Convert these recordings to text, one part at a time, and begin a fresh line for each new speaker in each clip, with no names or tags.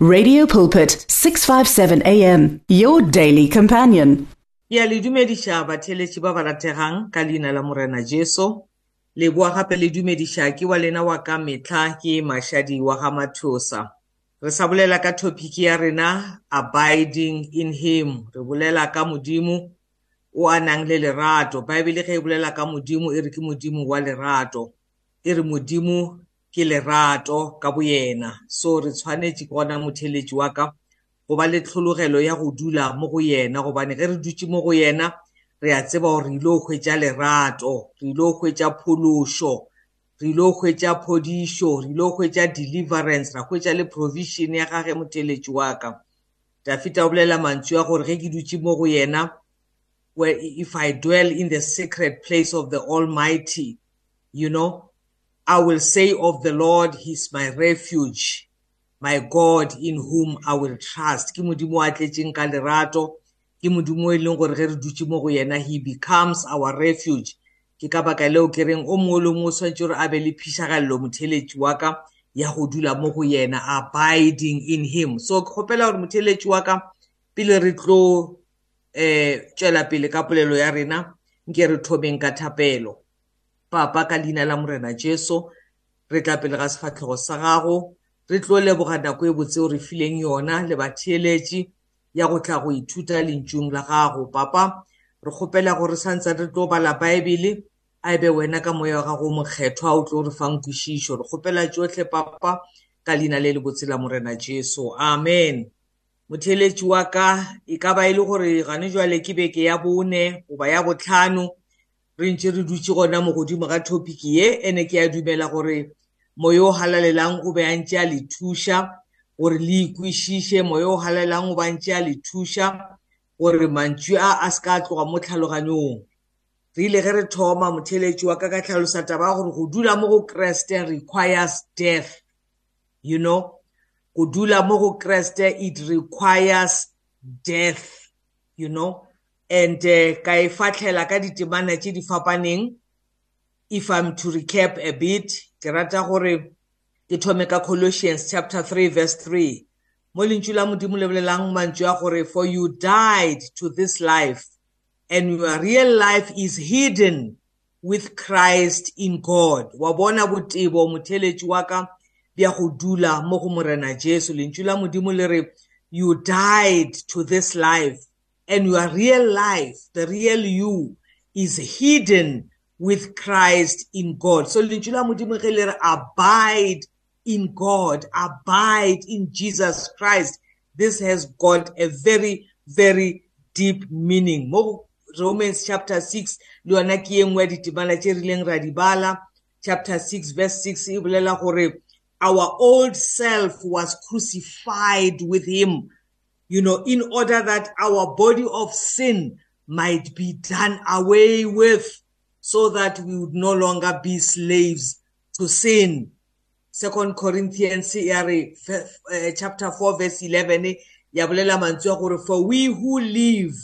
Radio Pulpit 657 AM your daily companion.
ya le dumediša batheletši ba ba rategang ka leina la morena jesu. Le boa gape le dumediša ke wa lena wa ka metlha ke mašadi wa ga mathosa. Re sa bolela ka topiki ya rena abiding in him. Re bolela ka modimo o a nang le lerato. Baebele ge e bolela ka modimo e re ke modimo wa lerato. E re modimo ke lerato ka boyena. So re tshwanetse ke gona motheletši wa ka go ba le tlhologelo ya go dula mo go yena gobane ge re dutse mo go yena re a tseba gore re ile go hwetša lerato re ile go hwetša phološo re ile go hwetša phodišo re ile go hwetša deliverance ra hwetša le provision ya gage motheletši wa ka. Dafita o bolela mantšu a gore ge ke dutse mo go yena where if I dwell in the secret place of the Almighty, you know, I will say of the Lord, He's my refuge, my God in whom I will trust. Ke modimo a tletseng ka lerato, ke modimo e leng gore ge re dutse mo go yena, He becomes our refuge. Ke ka baka leo ke reng o mongwe le mongwe o tshwanetse gore a be le phišagalelo motheletši wa ka ya go dula mo go yena, abiding in Him. So ke kgopela gore motheletši wa ka, pele re tlo eh tšwela pele ka polelo ya rena nke re thomeng ka thapelo papa ka leina la morena jesu re tla pele ga sefatlhego sa gago re tlo leboga nako e botse o re fileng yona le batheeletši ya go tla go ithuta lentšung la gago. Papa re kgopela gore santse re tlo bala baebele a ebe wena ka moya wa gago mokgethwa o tlo re fang kwešišo. Re kgopela tšotlhe papa ka leina le le botse la morena jesu amen. Motheletši wa ka e ka ba e le gore gane jwale ke beke ya bone goba ya botlhano re ntse re dutse gona mo godimo ga topiki ye ene ke a dumela gore moya o halalelang o be a ntse a le thuša gore le ikwešiše moya o halalelang o ba ntse a le thuša gore mantšu a a se ka tloga mo tlhaloganyong. Re ile ge re thoma motheletši wa ka ka tlhalosa taba ya gore go dula mo go kreste requires death you know? Go dula mo go kreste it requires death you know? And uh, ka e fatlhela ka ditemana tše di fapaneng if i'm to recap a bit ke rata gore ke thome ka colossians chapter 3 verse 3 mo lentšu la modimo le bolelang mantšu a gore for you died to this life and your real life is hidden with christ in god. Wa bona botebo motheletši wa ka bja go dula mo go morena jesu. Lentšu la modimo le re you died to this life and your real life the real you is hidden with christ in god. So lentšu la modimo ge le re abide in god abide in jesus christ. This has got a very very deep meaning. Mo romans chapter 6 le yona ke ya ditemana tše rileng ra di bala. Chapter 6 verse 6 e bolela gore our old self was crucified with him, you know, in order that our body of sin might be done away with so that we would no longer be slaves to sin. Second Corinthians uh, chapter 4 verse 11 ya bolela mantswe gore for we who live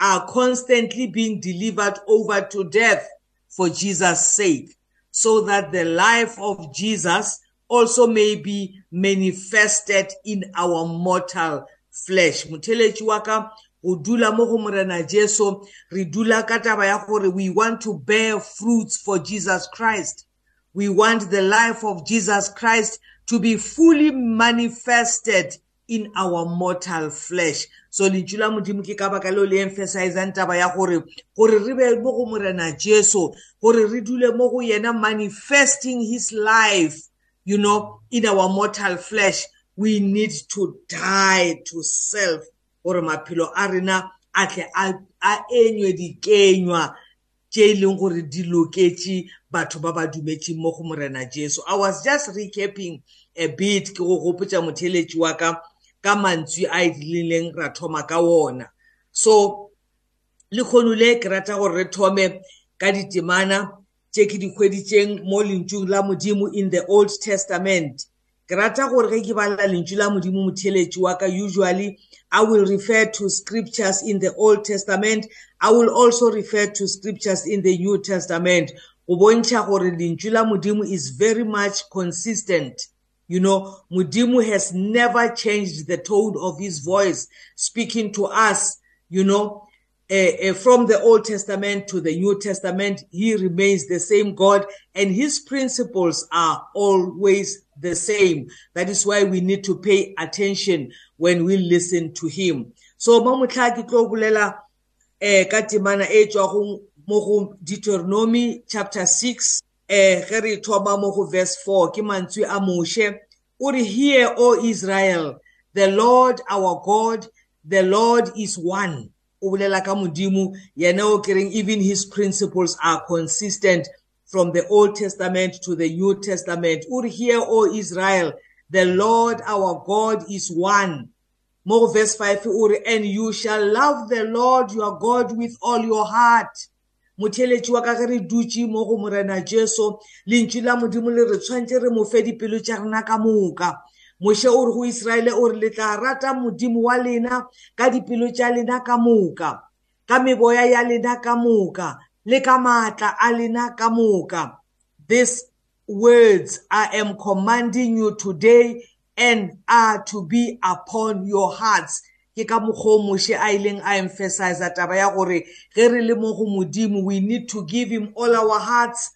are constantly being delivered over to death for Jesus' sake so that the life of Jesus also may be manifested in our mortal flesh. Motheletši wa ka go dula mo go morena jesu. Re dula ka taba ya gore we want to bear fruits for jesus christ. We want the life of jesus christ to be fully manifested in our mortal flesh. So lentšu la modimo ke ka baka leo le emphasizang taba ya gore gore re be mo go morena jesu gore re dule mo go yena manifesting his life you know, in our mortal flesh, we need to die to self. Gore maphelo a rena a tle a enywe dikenywa tše e leng gore di loketše batho ba ba dumetšeng mo go morena jesu. I was just recapping a bit ke go gopotša motheletši wa ka ka mantswe a edileleng ra thoma ka wona so le kgono le ke rata gore re thome ka ditemana tše ke di hweditšeng mo lentšung la modimo in the old testament. Ke rata gore ge ke bala lentšu la modimo motheletši wa ka usually i will refer to scriptures in the old testament. I will also refer to scriptures in the new testament. Go bontšha gore lentšu la modimo is very much consistent. You know, Mudimu has never changed the tone of his voice speaking to us, you know, uh, uh, from the Old Testament to the New Testament, he remains the same God and his principles are always the same. That is why we need to pay attention when we listen to him. So, mamutla ke tlo bolela eh ka temana e tswa go mo go Deuteronomy chapter 6 eh ge re thoma mo go verse 4 ke mantswe a moshe o re hear o Israel the Lord our God the Lord is one o bolela ka modimo yena o kereng even his principles are consistent from the Old Testament to the New Testament. Re hear o Israel the Lord our God is one. Mo verse 5 o re and you shall love the Lord your God with all your heart. Motheletši wa ka ge re dutše mo go morena jesu lentšu la modimo le re tshwantše re mo fe dipelo tša rena ka moka. Moše o re go iseraele o re le tla rata modimo wa lena ka dipelo tša lena ka moka ka meboya ya lena ka moka. Le ka maatla a lena ka moka. These words i am commanding you today and are to be upon your hearts. Ke ka mokgwa o moše a ileng a emphasize taba ya gore ge re le mo go modimo we need to give him all our hearts.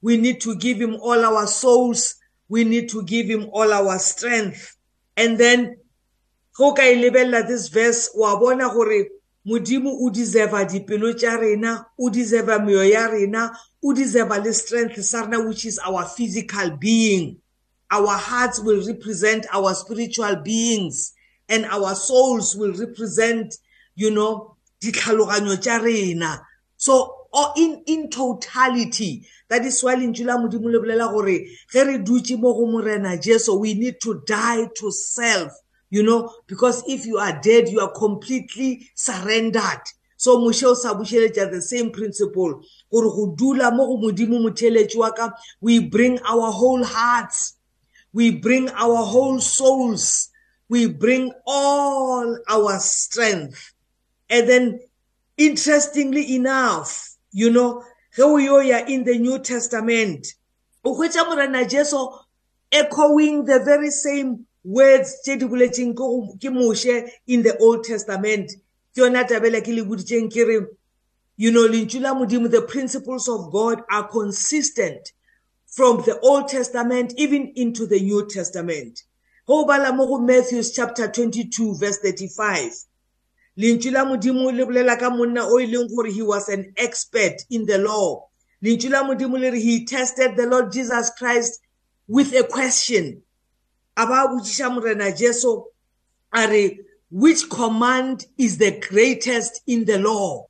We need to give him all our souls. We need to give him all our strength. And then go ka e lebelela this verse wa bona gore modimo o deserva dipelo tša rena o deserva meyo ya rena o deserva le strength sa rena which is our physical being. Our hearts will represent our spiritual beings and our souls will represent you know ditlhaloganyo tša rena. So or in in totality that is why lentšu la modimo le bolela gore ge re dutše mo go morena jesu we need to die to self. You know because if you are dead you are completely surrendered. So moše o sa bušeletša the same principle gore go dula mo go modimo motheletši wa ka we bring our whole hearts. We bring our whole souls. We bring all our strength. And then, interestingly enough, you know, ge o yo ya in the New Testament, o hwetša morena Jesu echoing the very same words tše di boletšeng ke moše in the Old Testament. Ke yona tabela ke le boditšeng ke re, you know, lentšu la modimo, the principles of God are consistent from the Old Testament even into the New Testament. go bala mo go Matthew chapter 22 verse 35 lentšu la modimo le bolela ka monna o e leng gore he was an expert in the law lentšu la modimo le re he tested the lord jesus christ with a question a ba botšiša morena jesu a re which command is the greatest in the law?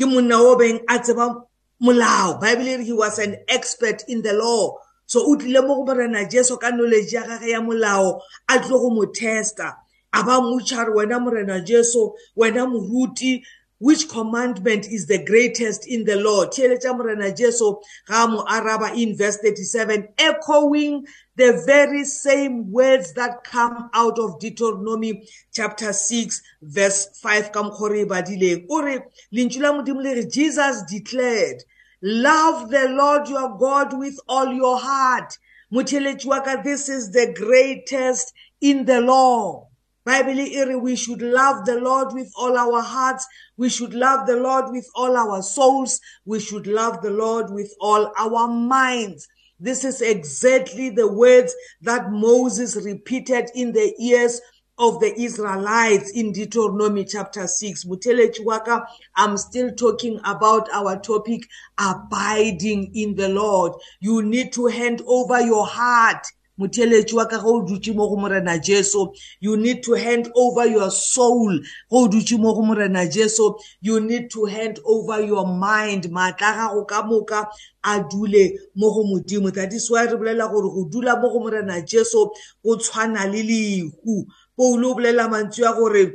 Ke monna o beng a tseba molao. Bible he was an expert in the law. So o tlile mo go morena jesu ka knowledge ya gage ya molao a tlo go mo testa. A ba mmotšha re wena morena jesu wena moruti which commandment is the greatest in the law theeletša morena jesu ga mo araba in verse 37 echoing the very same words that come out of deuteronomy chapter 6 verse 5 ka mokgwa re e badileng o re lentšu la modimo le re jesus declared Love the Lord your God with all your heart. Mutelechwaka, this is the greatest in the law. Bible we should love the Lord with all our hearts. We should love the Lord with all our souls. We should love the Lord with all our minds. This is exactly the words that Moses repeated in the ears of the Israelites in Deuteronomy chapter 6. Mutelechi waka, I'm still talking about our topic, abiding in the Lord. You need to hand over your heart. Motheletši wa ka ge o dutše mo go morena jesu you need to hand over your soul. Ge o dutše mo go morena jesu you need to hand over your mind. Maatla gago ka moka a dule mo go modimo. That is why re bolela gore go dula mo go morena jesu go tshwana le lehu. Paulo o bolela mantswe a gore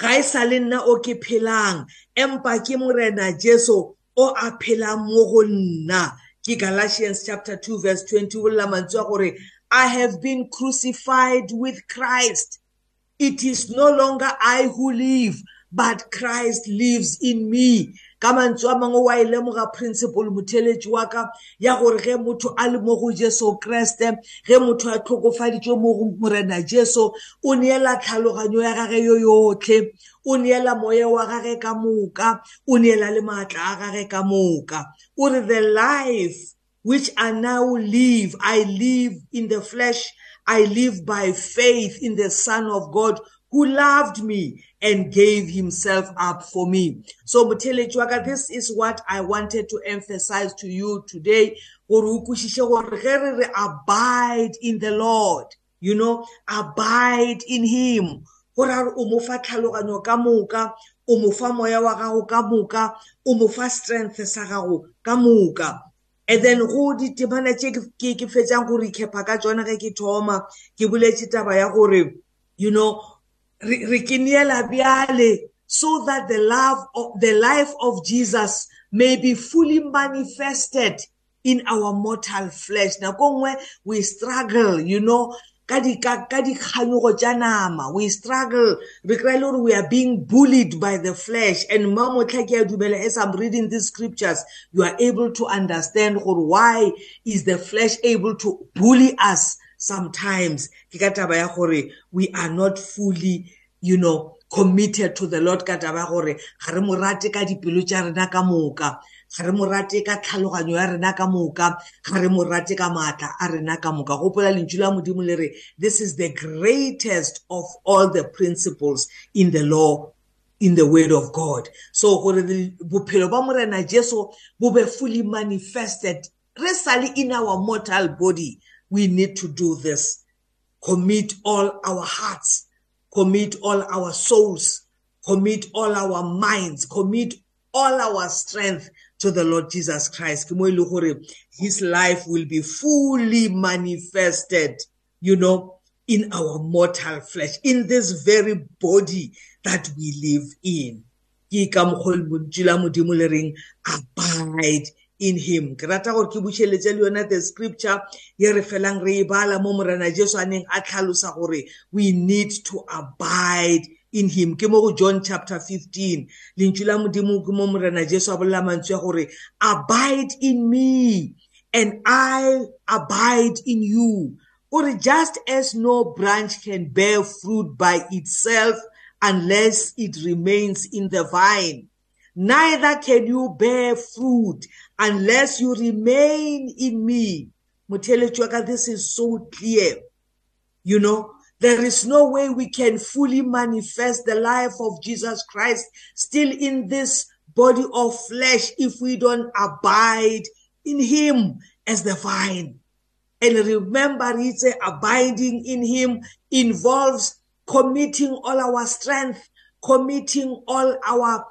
ga e sa le nna o ke phelang empa ke morena jesu o a phelang mo go nna. Ke galatians chapter 2 verse 20 o bolela mantswe a gore i have been crucified with christ. It is no longer i who live but christ lives in me. Ka mantswe a mangwe wa e lemoga principle motheletši wa ka ya gore ge motho a le mo go jesu kreste ge motho a tlhokofaditšwe mo go morena jesu o neela tlhaloganyo ya gage yo yotlhe o neela moya wa gage ka moka o neela le maatla a gage ka moka. O re the life which I now live, I live in the flesh, I live by faith in the Son of God who loved me and gave himself up for me. So Mutele Chwaga, this is what I wanted to emphasize to you today. Abide in the Lord. You know, abide in him. Gore o mo fa tlhaloganyo ka moka, o mo fa moya wa gago ka moka, o mo fa strength sa gago ka moka. and then go ditemana tse ke fetsang go recapa ka tsona ge ke thoma ke boletse taba ya gore you know re ke neela bjale so that the love of the life of Jesus may be fully manifested in our mortal flesh. Nako nngwe we struggle you know ka dikganyogo tša nama we struggle. Re kry le we are being bullied by the flesh. And mma motlha ke a dumela as i'm reading these scriptures you are able to understand gore why is the flesh able to bully us? Sometimes ke ka taba ya gore we are not fully you know committed to the lord ka taba ya gore ga re mo rate ka dipelo tša rena ka moka ga re mo rate ka tlhaloganyo ya rena ka moka ga re mo rate ka maatla a rena ka moka. Gopola lentšu la modimo le re this is the greatest of all the principles in the law in the word of god. So gore bophelo ba morena jesu bo be fully manifested re sale in our mortal body. We need to do this commit all our hearts commit all our souls commit all our minds commit all our strength to the Lord Jesus Christ. His life will be fully manifested, you know, in our mortal flesh, in this very body that we live in. abide in him. Ke rata gore ke bušheletse le yona the scripture ye re felang re e bala mo morena jesu a neng a tlhalosa gore we need to abide in him. Ke mo go john chapter 15 lentšu la modimo ke mo morena jesu a bolela mantswe ya gore abide in me and i abide in you. Or just as no branch can bear fruit by itself unless it remains in the vine neither can you bear fruit unless you remain in me motheletši this is so clear you know there is no way we can fully manifest the life of Jesus Christ still in this body of flesh if we don't abide in Him as the vine. And remember, it's abiding in Him involves committing all our strength, committing all our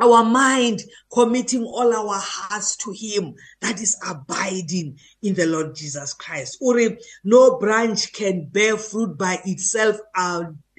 our mind, committing all our hearts to Him. That is abiding in the Lord Jesus Christ. Uri, no branch can bear fruit by itself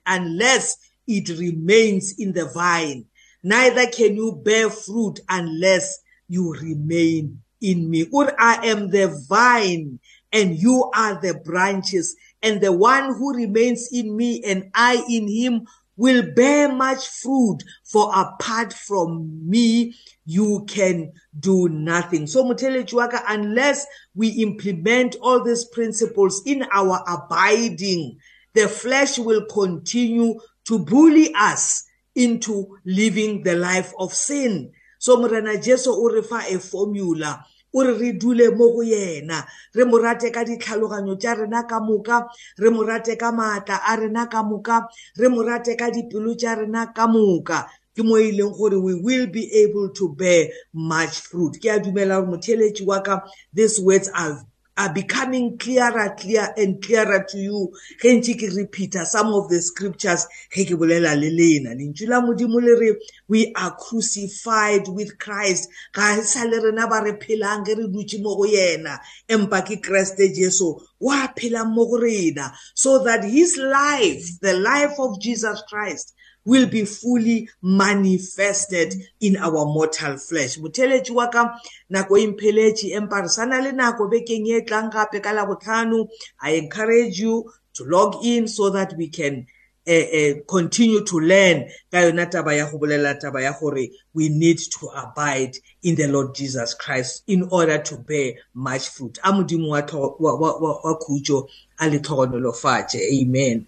unless it remains in the vine. Neither can you bear fruit unless you remain in me. Uri, I am the vine and you are the branches and the one who remains in me and I in him will bear much fruit for apart from me you can do nothing. So motheletši wa ka unless we implement all these principles in our abiding the flesh will continue to bully us into living the life of sin. So morena jesu o re fa a formula. O re re dule mo go yena. Re mo rate ka ditlhaloganyo tša rena ka moka re mo rate ka maatla a rena ka moka re mo rate ka dipelo tša rena ka moka. Ke mo e leng gore we will be able to bear much fruit. Ke a dumela gore motheletši wa ka these words are are becoming clearer, clear and clearer to you. Ge ke repeater some of the scriptures ge ke bolela le lena. Lentšu la modimo le re we are crucified with Christ. Ga e sa le rena ba re phelang re dutše mo go yena. Empa ke Kriste Jesu wa phelang mo go rena. So that his life, the life of Jesus Christ, will be fully manifested in our mortal flesh. Motheletši wa ka nako e mpheletše empa re sana le nako bekeng e tlang gape ka labotlhano i encourage you to log in so that we can uh, uh, continue to learn ka yona taba ya go bolela taba ya gore we need to abide in the lord jesus christ in order to bear much fruit. A modimo wa khutso a le tlhogonolofatše amen.